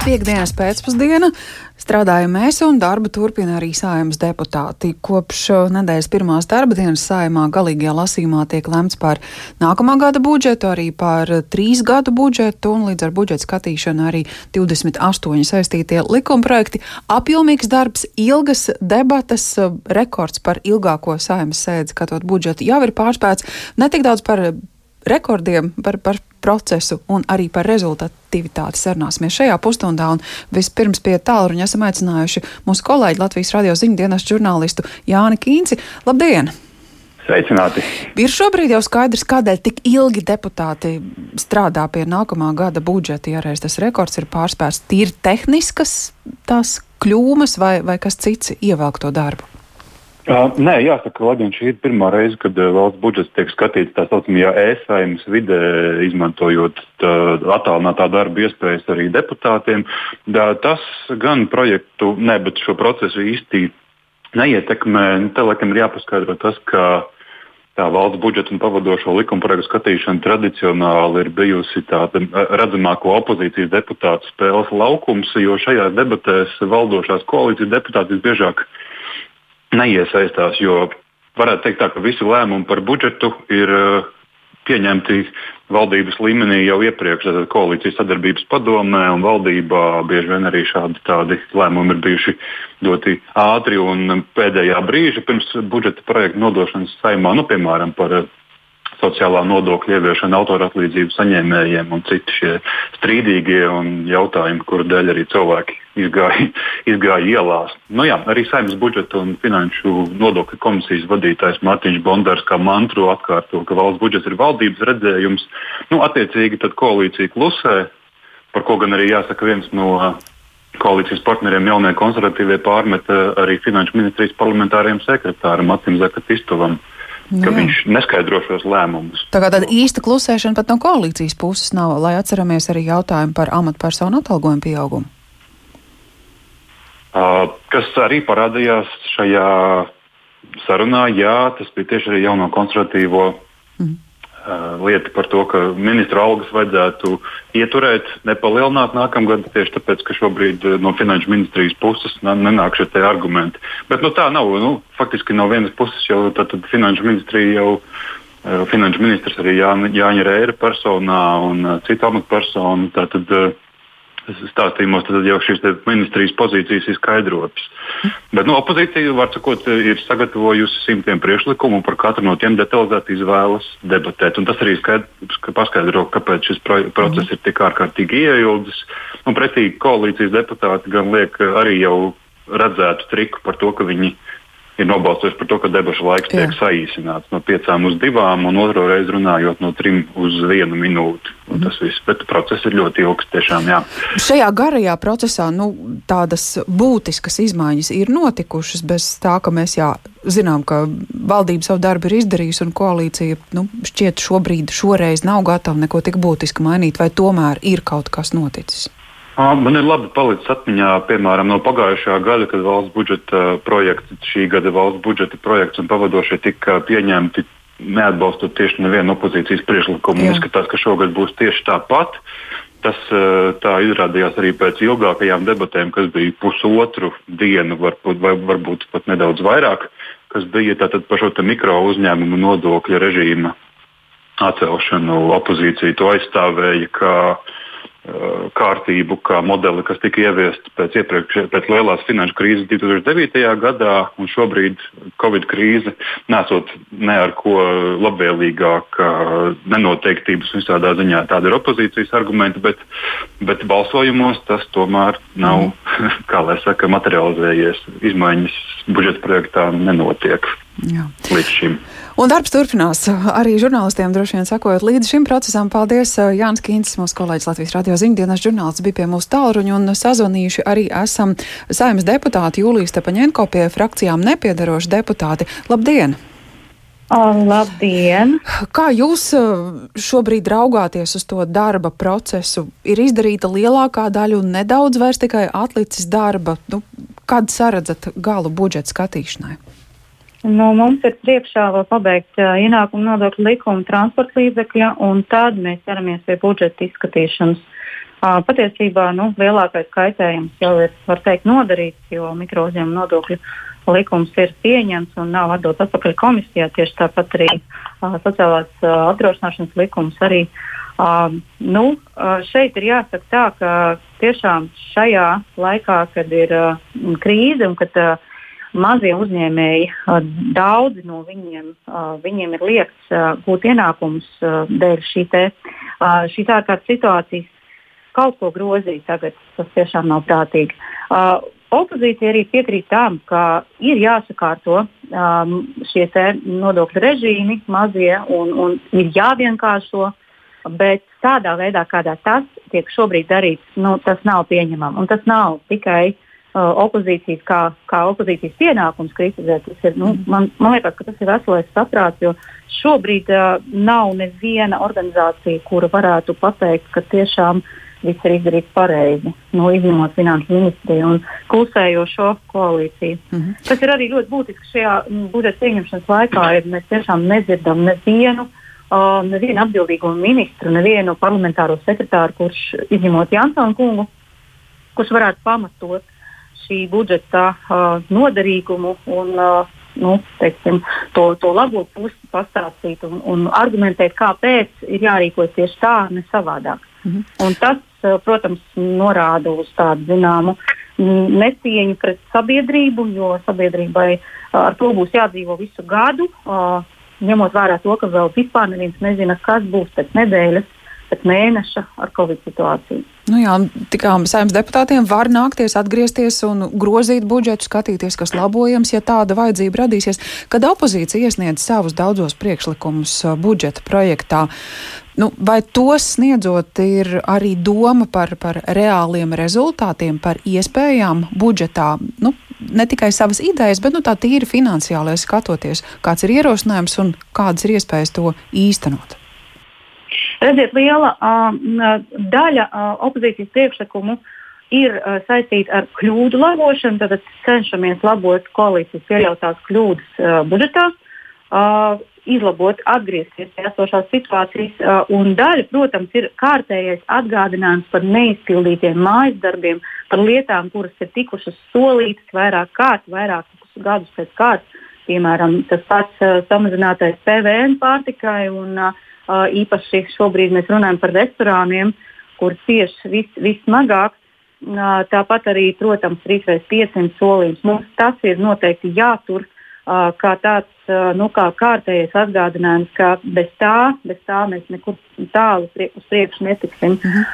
Piektdienas pēcpusdiena strādājam mēs un darbu turpina arī sājums deputāti. Kopš nedēļas pirmās darba dienas sājumā galīgajā lasīmā tiek lemts par nākamā gada budžetu, arī par trīs gadu budžetu un līdz ar budžeta skatīšanu arī 28 saistītie likumprojekti. Apjomīgs darbs, ilgas debatas, rekords par ilgāko sājums sēdi skatot budžetu jau ir pārspēts. Netik daudz par rekordiem, par, par procesu un arī par rezultatīvitāti sarunāsimies šajā pusstundā. Un vispirms pie tālruņa esam aicinājuši mūsu kolēģi Latvijas radio ziņdienas žurnālistu Jāni Kīnci. Labdien! Sveicināti! Ir šobrīd jau skaidrs, kādēļ tik ilgi deputāti strādā pie nākamā gada budžeta. Ja reiz tas rekords ir pārspērts, tīri tehniskas tās kļūmes vai, vai kas cits ievelk to darbu? Uh, nē, jāsaka, lai gan šī ir pirmā reize, kad uh, valsts budžets tiek skatīts tā saucamajā e-saimnes vidē, izmantojot attālinātā darba iespējas arī deputātiem. Da, tas gan projektu, ne, bet šo procesu īsti neietekmē. Te laikam ir jāpaskaidro tas, ka tā valsts budžeta un pavadošo likumprojektu skatīšana tradicionāli ir bijusi tāda redzamāko opozīcijas deputātu spēles laukums, jo šajās debatēs valdošās koalīcijas deputāti visbiežāk neiesaistās, jo varētu teikt, tā, ka visi lēmumi par budžetu ir uh, pieņemti valdības līmenī jau iepriekš, tātad koalīcijas sadarbības padomē un valdībā bieži vien arī šādi lēmumi ir bijuši ļoti ātri un pēdējā brīža pirms budžeta projekta nodošanas saimā, nu, piemēram, par sociālā nodokļa ieviešana autoratlīdzību saņēmējiem un citi šie strīdīgie jautājumi, kuru dēļ arī cilvēki izgāja, izgāja ielās. Nu, jā, arī saimnes budžeta un finanšu nodokļu komisijas vadītājs Mārtiņš Bondārs kā mantru atkārto, ka valsts budžets ir valdības redzējums. Nu, attiecīgi tad koalīcija klusē, par ko gan arī jāsaka viens no koalīcijas partneriem jaunie konservatīvie pārmeta arī finanšu ministrijas parlamentāriem sekretāram Atim Zakatistovam. Nu ka Jā. viņš neskaidro šos lēmumus. Tā kā tāda īsta klusēšana pat no koalīcijas puses nav, lai atceramies arī jautājumu par amatpersonu atalgojumu pieaugumu. Uh, kas arī parādījās šajā sarunā, jā, tas bija tieši arī jauno konservatīvo mm. Lieta par to, ka ministra algas vajadzētu ieturēt, nepalielināt nākamgad, tieši tāpēc, ka šobrīd no finanšu ministrijas puses nenāk šie argumenti. Bet nu, tā nav. Nu, faktiski no vienas puses jau tad, tad finanšu ministrija jau. Finanšu ministrs arī Jāņa, Rēra personā un citu amatpersonu. Tātad, uh, stāstījumos, jau šīs ministrijas pozīcijas ir skaidrotas. Bet nu, opozīcija, var sakot, ir sagatavojusi simtiem priekšlikumu, par katru no tiem detalizēti izvēlas debatēt. Un tas arī skaidrs, ka paskaidro, kāpēc šis pro process ir tik ārkārtīgi ieildzis. Un pretī koalīcijas deputāti gan liek arī jau redzētu triku par to, ka viņi ir nobalsojis par to, ka debašu laiks Jā. tiek saīsināts no piecām uz divām, un otro reizi runājot no trim uz vienu minūti. Mm. Tas viss, bet process ir ļoti ilgs. Tiešām, jā. Šajā garajā procesā nu, tādas būtiskas izmaiņas ir notikušas, bez tā, ka mēs jā, zinām, ka valdība savu darbu ir izdarījusi, un koalīcija nu, šķiet šobrīd, šoreiz nav gatava neko tik būtiski mainīt, vai tomēr ir kaut kas noticis. Man ir labi palicis atmiņā, piemēram, no pagājušā gada, kad valsts budžeta projekts, šī gada valsts budžeta projekts un pavadošie tika pieņemti neatbalstot tieši nevienu opozīcijas priekšlikumu. Izskatās, ka šogad būs tieši tāpat. Tas tā izrādījās arī pēc ilgākajām debatēm, kas bija pusotru dienu, varbūt, varbūt pat nedaudz vairāk, kas bija tātad par šo mikro uzņēmumu nodokļa režīma atcelšanu. Opozīcija to aizstāvēja, kārtību, kā modeli, kas tika ieviests pēc, iepriekš, pēc lielās finanšu krīzes 2009. gadā, un šobrīd Covid krīze nesot ne ar ko labvēlīgāk, nenoteiktības visādā ziņā. Tāda ir opozīcijas argumenti, bet, bet balsojumos tas tomēr nav, kā lai saka, materializējies. Izmaiņas budžeta projektā nenotiek Jā. līdz šim. Un darbs turpinās. Arī žurnālistiem droši vien sakojot līdz šim procesam. Paldies! Jānis Kīncis, mūsu kolēģis Latvijas radio ziņdienas žurnālists, bija pie mūsu tālruņa un sazvanījuši arī esam saimnes deputāti Jūlijas Tepaņenko pie frakcijām nepiedaroši deputāti. Labdien! Labdien! Kā jūs šobrīd raugāties uz to darba procesu? Ir izdarīta lielākā daļa un nedaudz vairs tikai atlicis darba. Nu, kad saredzat galu budžeta skatīšanai? Nu, mums ir priekšā vēl pabeigt uh, ienākuma nodokļu likumu transporta līdzekļa, un tad mēs ķeramies pie budžeta izskatīšanas. Uh, patiesībā nu, lielākais kaitējums jau ir teikt, nodarīts, jo mikrouzņēmuma nodokļu likums ir pieņemts un nav atdots atpakaļ komisijā. Tieši tāpat arī uh, sociālās uh, apdrošināšanas likums arī. Uh, nu, uh, šeit ir jāsaka tā, ka tiešām šajā laikā, kad ir uh, krīze un kad uh, mazie uzņēmēji, daudzi no viņiem, viņiem ir liekts gūt ienākumus dēļ šīs ārkārtas situācijas. Kaut ko grozīt tagad, tas tiešām nav prātīgi. Opozīcija arī piekrīt tam, ka ir jāsakārto um, šie nodokļu režīmi, mazie, un, un ir jāvienkāršo, bet tādā veidā, kādā tas tiek šobrīd darīts, nu, tas nav pieņemams. Un tas nav tikai uh, Uh, opozīcijas, kā, kā opozīcijas pienākums kritizēt. Ir, nu, mhm. man, man liekas, ka tas ir veselais saprāts, jo šobrīd uh, nav neviena organizācija, kura varētu pateikt, ka tiešām viss ir izdarīts pareizi, nu, izņemot finanšu ministriju un klusējošo koalīciju. Mm -hmm. Tas ir arī ļoti būtiski šajā mm, budžeta pieņemšanas laikā, ja mēs tiešām nedzirdam nevienu. Uh, nevienu atbildīgo ministru, nevienu parlamentāro sekretāru, kurš, izņemot Jansonu kungu, kurš varētu pamatot šī budžeta uh, noderīgumu un uh, nu, teiksim, to, to labo pusi pastāstīt un, un argumentēt, kāpēc ir jārīkojas tieši tā, ne savādāk. Mm -hmm. Un tas, protams, norāda uz tādu zināmu necieņu pret sabiedrību, jo sabiedrībai ar to būs jādzīvo visu gadu. Ņemot vērā to, ka vēl vispār neviens nezina, kas būs pēc nedēļas, pēc mēneša ar Covid situāciju. Nu jā, tikai saimnes deputātiem var nākties atgriezties un grozīt budžetu, skatīties, kas labojams, ja tāda vajadzība radīsies. Kad opozīcija iesniedz savus daudzos priekšlikumus uh, budžeta projektā, nu, vai tos sniedzot ir arī doma par, par reāliem rezultātiem, par iespējām budžetā? Nu, ne tikai savas idejas, bet nu, tā tīri finansiāli skatoties, kāds ir ierosinājums un kādas ir iespējas to īstenot. Redziet, liela daļa opozīcijas priekšlikumu ir saistīta ar kļūdu labošanu. Tad cenšamies labot koalīcijas pieļautās kļūdas budžetā, uh, izlabot, atgriezties pie esošās situācijas. Uh, un daļa, protams, ir kārtējais atgādinājums par neizpildītiem mājas darbiem, par lietām, kuras ir tikušas solītas vairāk kārt, vairākus gadus pēc kārtas. Piemēram, tas pats uh, samazinātais PVN pārtikai un uh, īpaši šobrīd mēs runājam par restorāniem, kur cieši vis, vissmagāk. Tāpat arī, protams, 3,500 solījums. Mums tas ir noteikti jātur kā tāds nu, kā kārtējais atgādinājums, ka bez tā, bez tā mēs nekur tālu uz priekšu netiksim. Mhm.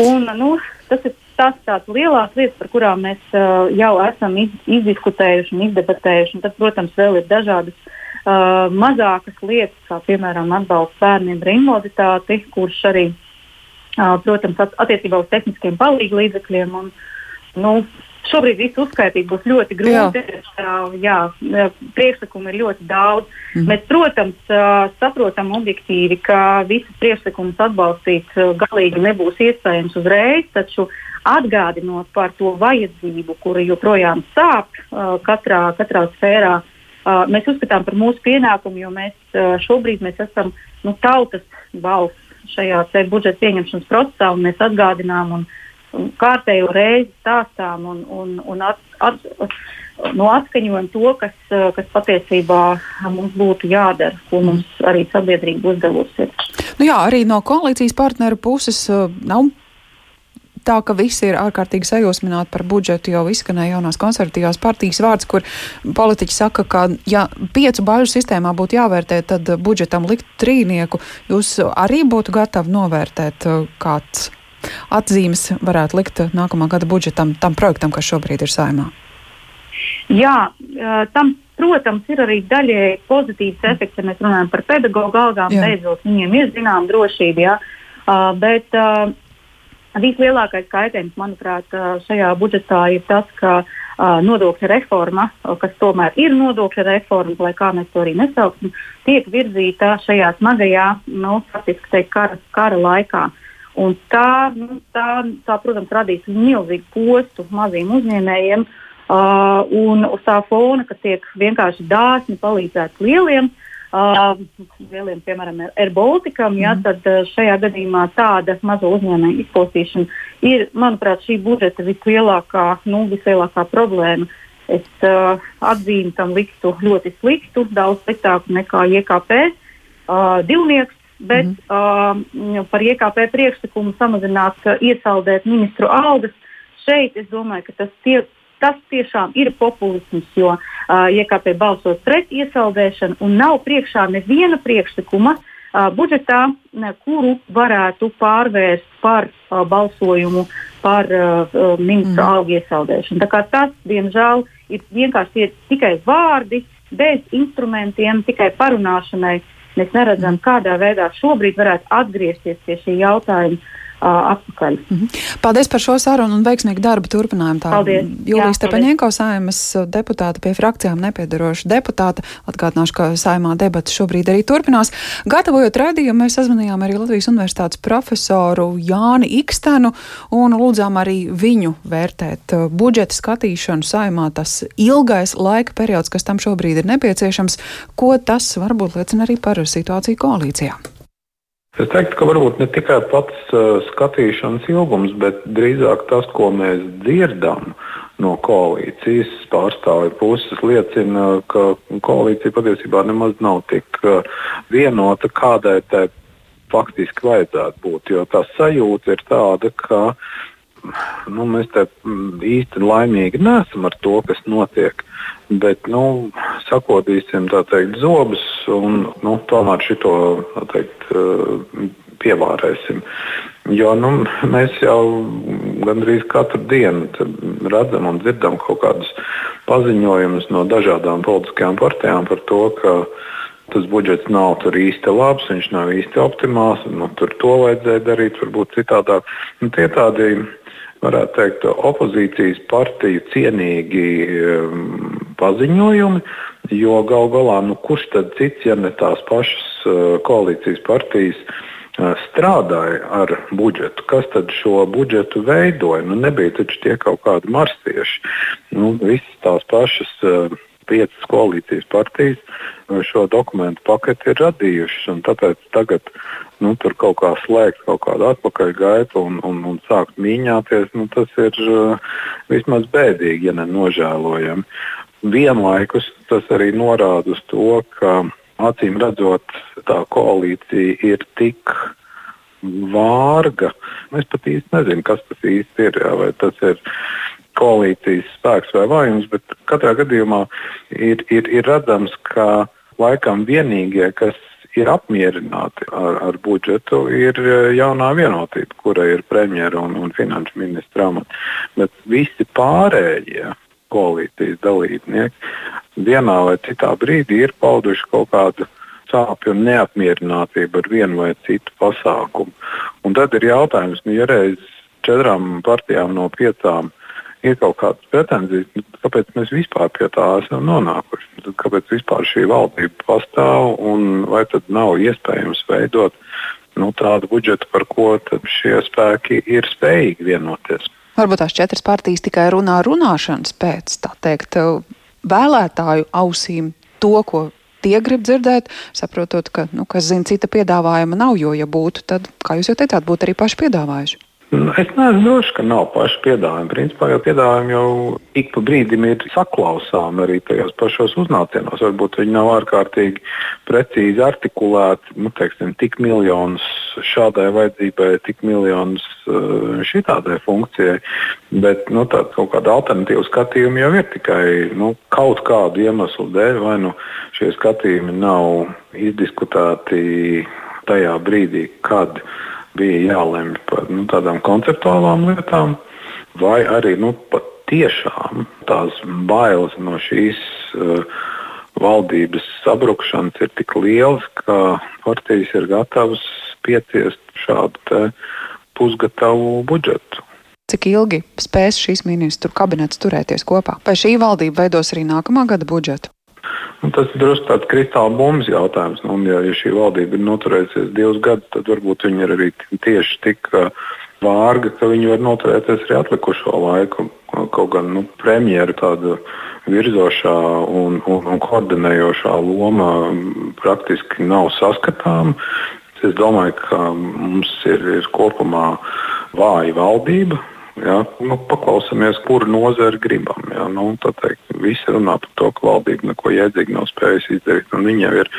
Un, nu, tas ir tas tāds lielās lietas, par kurām mēs uh, jau esam iz, izdiskutējuši un izdebatējuši. Un tad, protams, vēl ir dažādas uh, mazākas lietas, kā piemēram atbalsts bērniem ar invaliditāti, kurš arī, uh, protams, at attiecībā uz tehniskiem palīdzības līdzekļiem. Un, nu, Šobrīd visu uzskaitīt būs ļoti grūti. Jā, jā priekšlikumu ir ļoti daudz. Mm. Mēs, protams, saprotam objektīvi, ka visus priekšlikumus atbalstīt galīgi nebūs iespējams uzreiz, taču atgādinot par to vajadzību, kura joprojām sāp katrā, katrā sfērā, uh, mēs uzskatām par mūsu pienākumu, jo mēs uh, šobrīd mēs esam nu, tautas balss šajā budžeta pieņemšanas procesā, un mēs atgādinām un, un kārtējo reizi stāstām un, un, un at, at, nu, atskaņojam to, kas, uh, kas patiesībā mums būtu jādara, ko mums arī sabiedrība uzdevusi. Nu jā, arī no koalīcijas partneru puses nav tā, ka visi ir ārkārtīgi sajūsmināti par budžetu, jau izskanēja jaunās konservatīvās partijas vārds, kur politiķi saka, ka, ja piecu bāžu sistēmā būtu jāvērtē, tad budžetam likt trīnieku. Jūs arī būtu gatavi novērtēt, kāds atzīmes varētu likt nākamā gada budžetam, tam projektam, kas šobrīd ir saimā? Jā, tam, protams, ir arī daļēji pozitīvs efekts, ja mēs runājam par pedagoģu algām. Beidzot, viņiem ir zināma drošība, jā, bet Vislielākais kaitējums, manuprāt, šajā budžetā ir tas, ka nodokļu reforma, kas tomēr ir nodokļu reforma, lai kā mēs to arī nesauksim, tiek virzīta šajā smagajā, nu, faktiski teikt, kara, kara laikā. Un tā, nu, tā, tā, protams, radīs milzīgu postu maziem uzņēmējiem, uh, un uz tā fona, ka tiek vienkārši dāsni palīdzēt lieliem, Uh, lieliem, piemēram, AirBaltikam, ja, mm. tad šajā gadījumā tāda mazo uzņēmēju izpostīšana ir, manuprāt, šī budžeta vislielākā, nu, vislielākā problēma. Es uh, atzīmu tam liktu ļoti sliktu, daudz sliktāku nekā IKP uh, divnieks, bet mm. uh, par IKP priekšlikumu samazināt, iesaldēt ministru algas. Šeit es domāju, ka tas tie, tas tiešām ir populisms, jo uh, IKP balsos pret iesaldēšanu un nav priekšā neviena priekšlikuma uh, budžetā, ne, kuru varētu pārvērst par uh, balsojumu par uh, ministru mm. algu iesaldēšanu. Tas, diemžēl, ir vienkārši ir tikai vārdi, bez instrumentiem, tikai parunāšanai. Mēs neredzam, kādā veidā šobrīd varētu atgriezties pie šī jautājuma atpakaļ. Mm -hmm. Paldies par šo sarunu un veiksmīgu darbu turpinājumu. Tā paldies. Jūlijas Stepaņēnko saimas deputāta pie frakcijām nepiedaroša deputāta. Atgādināšu, ka saimā debats šobrīd arī turpinās. Gatavojot raidījumu, mēs sazvanījām arī Latvijas Universitātes profesoru Jāni Ikstenu un lūdzām arī viņu vērtēt budžeta skatīšanu saimā. Tas ilgais laika periods, kas tam šobrīd ir nepieciešams, ko tas varbūt liecina arī par situāciju koalīcijā. Es teiktu, ka varbūt ne tikai pats uh, skatīšanas ilgums, bet drīzāk tas, ko mēs dzirdam no koalīcijas pārstāvju puses, liecina, ka koalīcija patiesībā nemaz nav tik uh, vienota, kādai tai faktiski vajadzētu būt. Jo tā sajūta ir tāda, ka nu, mēs mm, īsti laimīgi neesam ar to, kas notiek. Bet nu, sakodīsim teikt, zobus un nu, tomēr šo eh, pievārēsim. Jo nu, mēs jau gandrīz katru dienu redzam un dzirdam kaut kādus paziņojumus no dažādām politiskajām partijām par to, ka tas budžets nav tur īsti labs, viņš nav īsti optimāls, nu, tur to vajadzēja darīt, varbūt citādāk. Nu, tie tādi varētu teikt, opozīcijas partiju cienīgi um, paziņojumi, jo gal galā, nu, kurš tad cits, ja ne tās pašas uh, koalīcijas partijas, uh, strādāja ar budžetu. Kas tad šo budžetu veidoja? Nu, nebija taču tie kaut kādi marsieši. Nu, visas tās pašas uh, piecas koalīcijas partijas šo dokumentu paketi ir radījušas. Tāpēc tagad nu, tur kaut kā slēgt kaut kādu atpakaļgaitu un, un, un sākt mīņāties, nu, tas ir uh, vismaz bēdīgi, ja ne nožēlojami. Vienlaikus tas arī norāda uz to, ka acīm redzot, tā koalīcija ir tik vārga. Es pat īsti nezinu, kas tas īsti ir. Jā, vai tas ir koalīcijas spēks vai vājums, bet katrā gadījumā ir, ir, ir redzams, ka laikam vienīgie, kas ir apmierināti ar, ar budžetu, ir e, jaunā vienotība, kura ir premjera un, un finanšu ministra amata. Bet visi pārējie koalīcijas dalībnieki vienā vai citā brīdī ir pauduši kaut kādu sāpju un neapmierinātību ar vienu vai citu pasākumu. Un tad ir jautājums, nu, ja reiz četrām partijām no piecām ir kaut kādas pretenzijas, nu, kāpēc mēs vispār pie tā esam nonākuši? Tad kāpēc vispār šī valdība pastāv un vai tad nav iespējams veidot nu, tādu budžetu, par ko šie spēki ir spējīgi vienoties? Varbūt tās četras partijas tikai runā runāšanas pēc, tā teikt, vēlētāju ausīm to, ko tie grib dzirdēt, saprotot, ka, nu, kas zina, cita piedāvājuma nav, jo, ja būtu, tad, kā jūs jau teicāt, būtu arī paši piedāvājuši. Es neesmu drošs, ka nav paši piedāvājumi. Principā jau piedāvājumi jau ik pa brīdim ir saklausāmi arī tajos pašos uznācienos. Varbūt viņi nav ārkārtīgi precīzi artikulēti, nu, teiksim, tik miljonus šādai vajadzībai, tik miljonus uh, šitādai funkcijai. Bet nu, tāda kaut kāda alternatīva skatījuma jau ir tikai nu, kaut kādu iemeslu dēļ, vai nu šie skatījumi nav izdiskutēti tajā brīdī, kad bija jālemj par nu, tādām konceptuālām lietām, vai arī nu, tiešām tās bailes no šīs uh, valdības sabrukšanas ir tik lielas, ka partijas ir gatavas pieciest šādu pusgatavu budžetu. Cik ilgi spēs šīs ministru kabinets turēties kopā? Vai šī valdība veidos arī nākamā gada budžetu? Nu, tas ir drusku tāds kristāla bumbas jautājums. Nu, ja, ja šī valdība ir noturējusies divus gadus, tad varbūt viņi ir arī tieši tik uh, vārga, ka viņi var noturēties arī atlikušo laiku. Kaut gan nu, premjera tāda virzošā un, un, un koordinējošā loma praktiski nav saskatāma. Es domāju, ka mums ir, ir kopumā vāja valdība, Ja, nu, paklausāmies, kuru nozari gribam. Ja, nu, teikt, visi runā par to, ka valdība neko jēdzīgi nav spējusi izdarīt. Viņa jau ir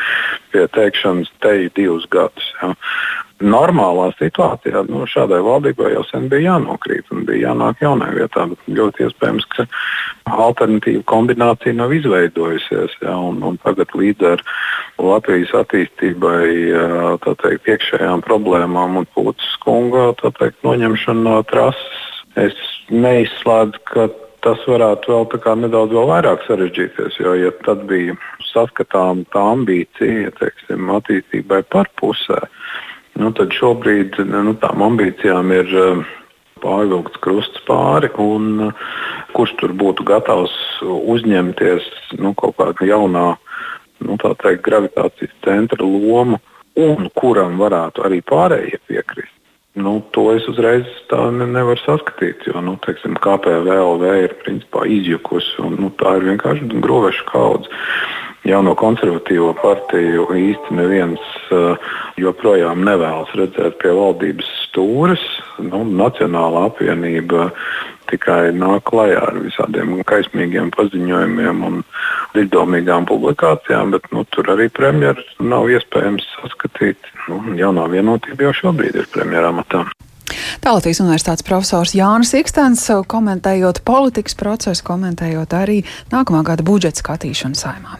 pie teikšanas te divus gadus. Ja. Normālā situācijā nu, šādai valdībai jau sen bija jānokrīt un bija jānāk jaunai vietā. Ļoti iespējams, ka alternatīva kombinācija nav izveidojusies. Ja, un, un tagad līdz ar Latvijas attīstībai, teikt, iekšējām problēmām un Pūtas kunga teikt, noņemšanu no trases Es neizslēdzu, ka tas varētu vēl nedaudz vēl vairāk sarežģīties. Jo, ja tad bija saskatām tā ambīcija, teiksim, attīstībai par pusē, nu, tad šobrīd nu, tām ambīcijām ir eh, pārvilkts krusts pāri, un uh, kurš tur būtu gatavs uzņemties nu, kaut kādu jaunā nu, teikt, gravitācijas centra lomu, un kuram varētu arī pārējie piekrist. Nu, to es uzreiz ne, nevaru saskatīt, jo nu, teiksim, KPVLV ir principā izjukusi. Un, nu, tā ir vienkārši groveša kaudze. Jauno konservatīvo partiju īsti neviens uh, joprojām nevēlas redzēt pie valdības stūres. Nu, Nacionāla apvienība tikai nāk klajā ar visādiem kaismīgiem paziņojumiem un līdzdomīgām publikācijām, bet nu, tur arī premjeras nav iespējams saskatīt. Nu, jaunā vienotība jau šobrīd ir premjeramatā. Tā Latvijas Universitātes profesors Jānis Ikstens komentējot politikas procesu, komentējot arī nākamā gada budžeta skatīšanu saimā.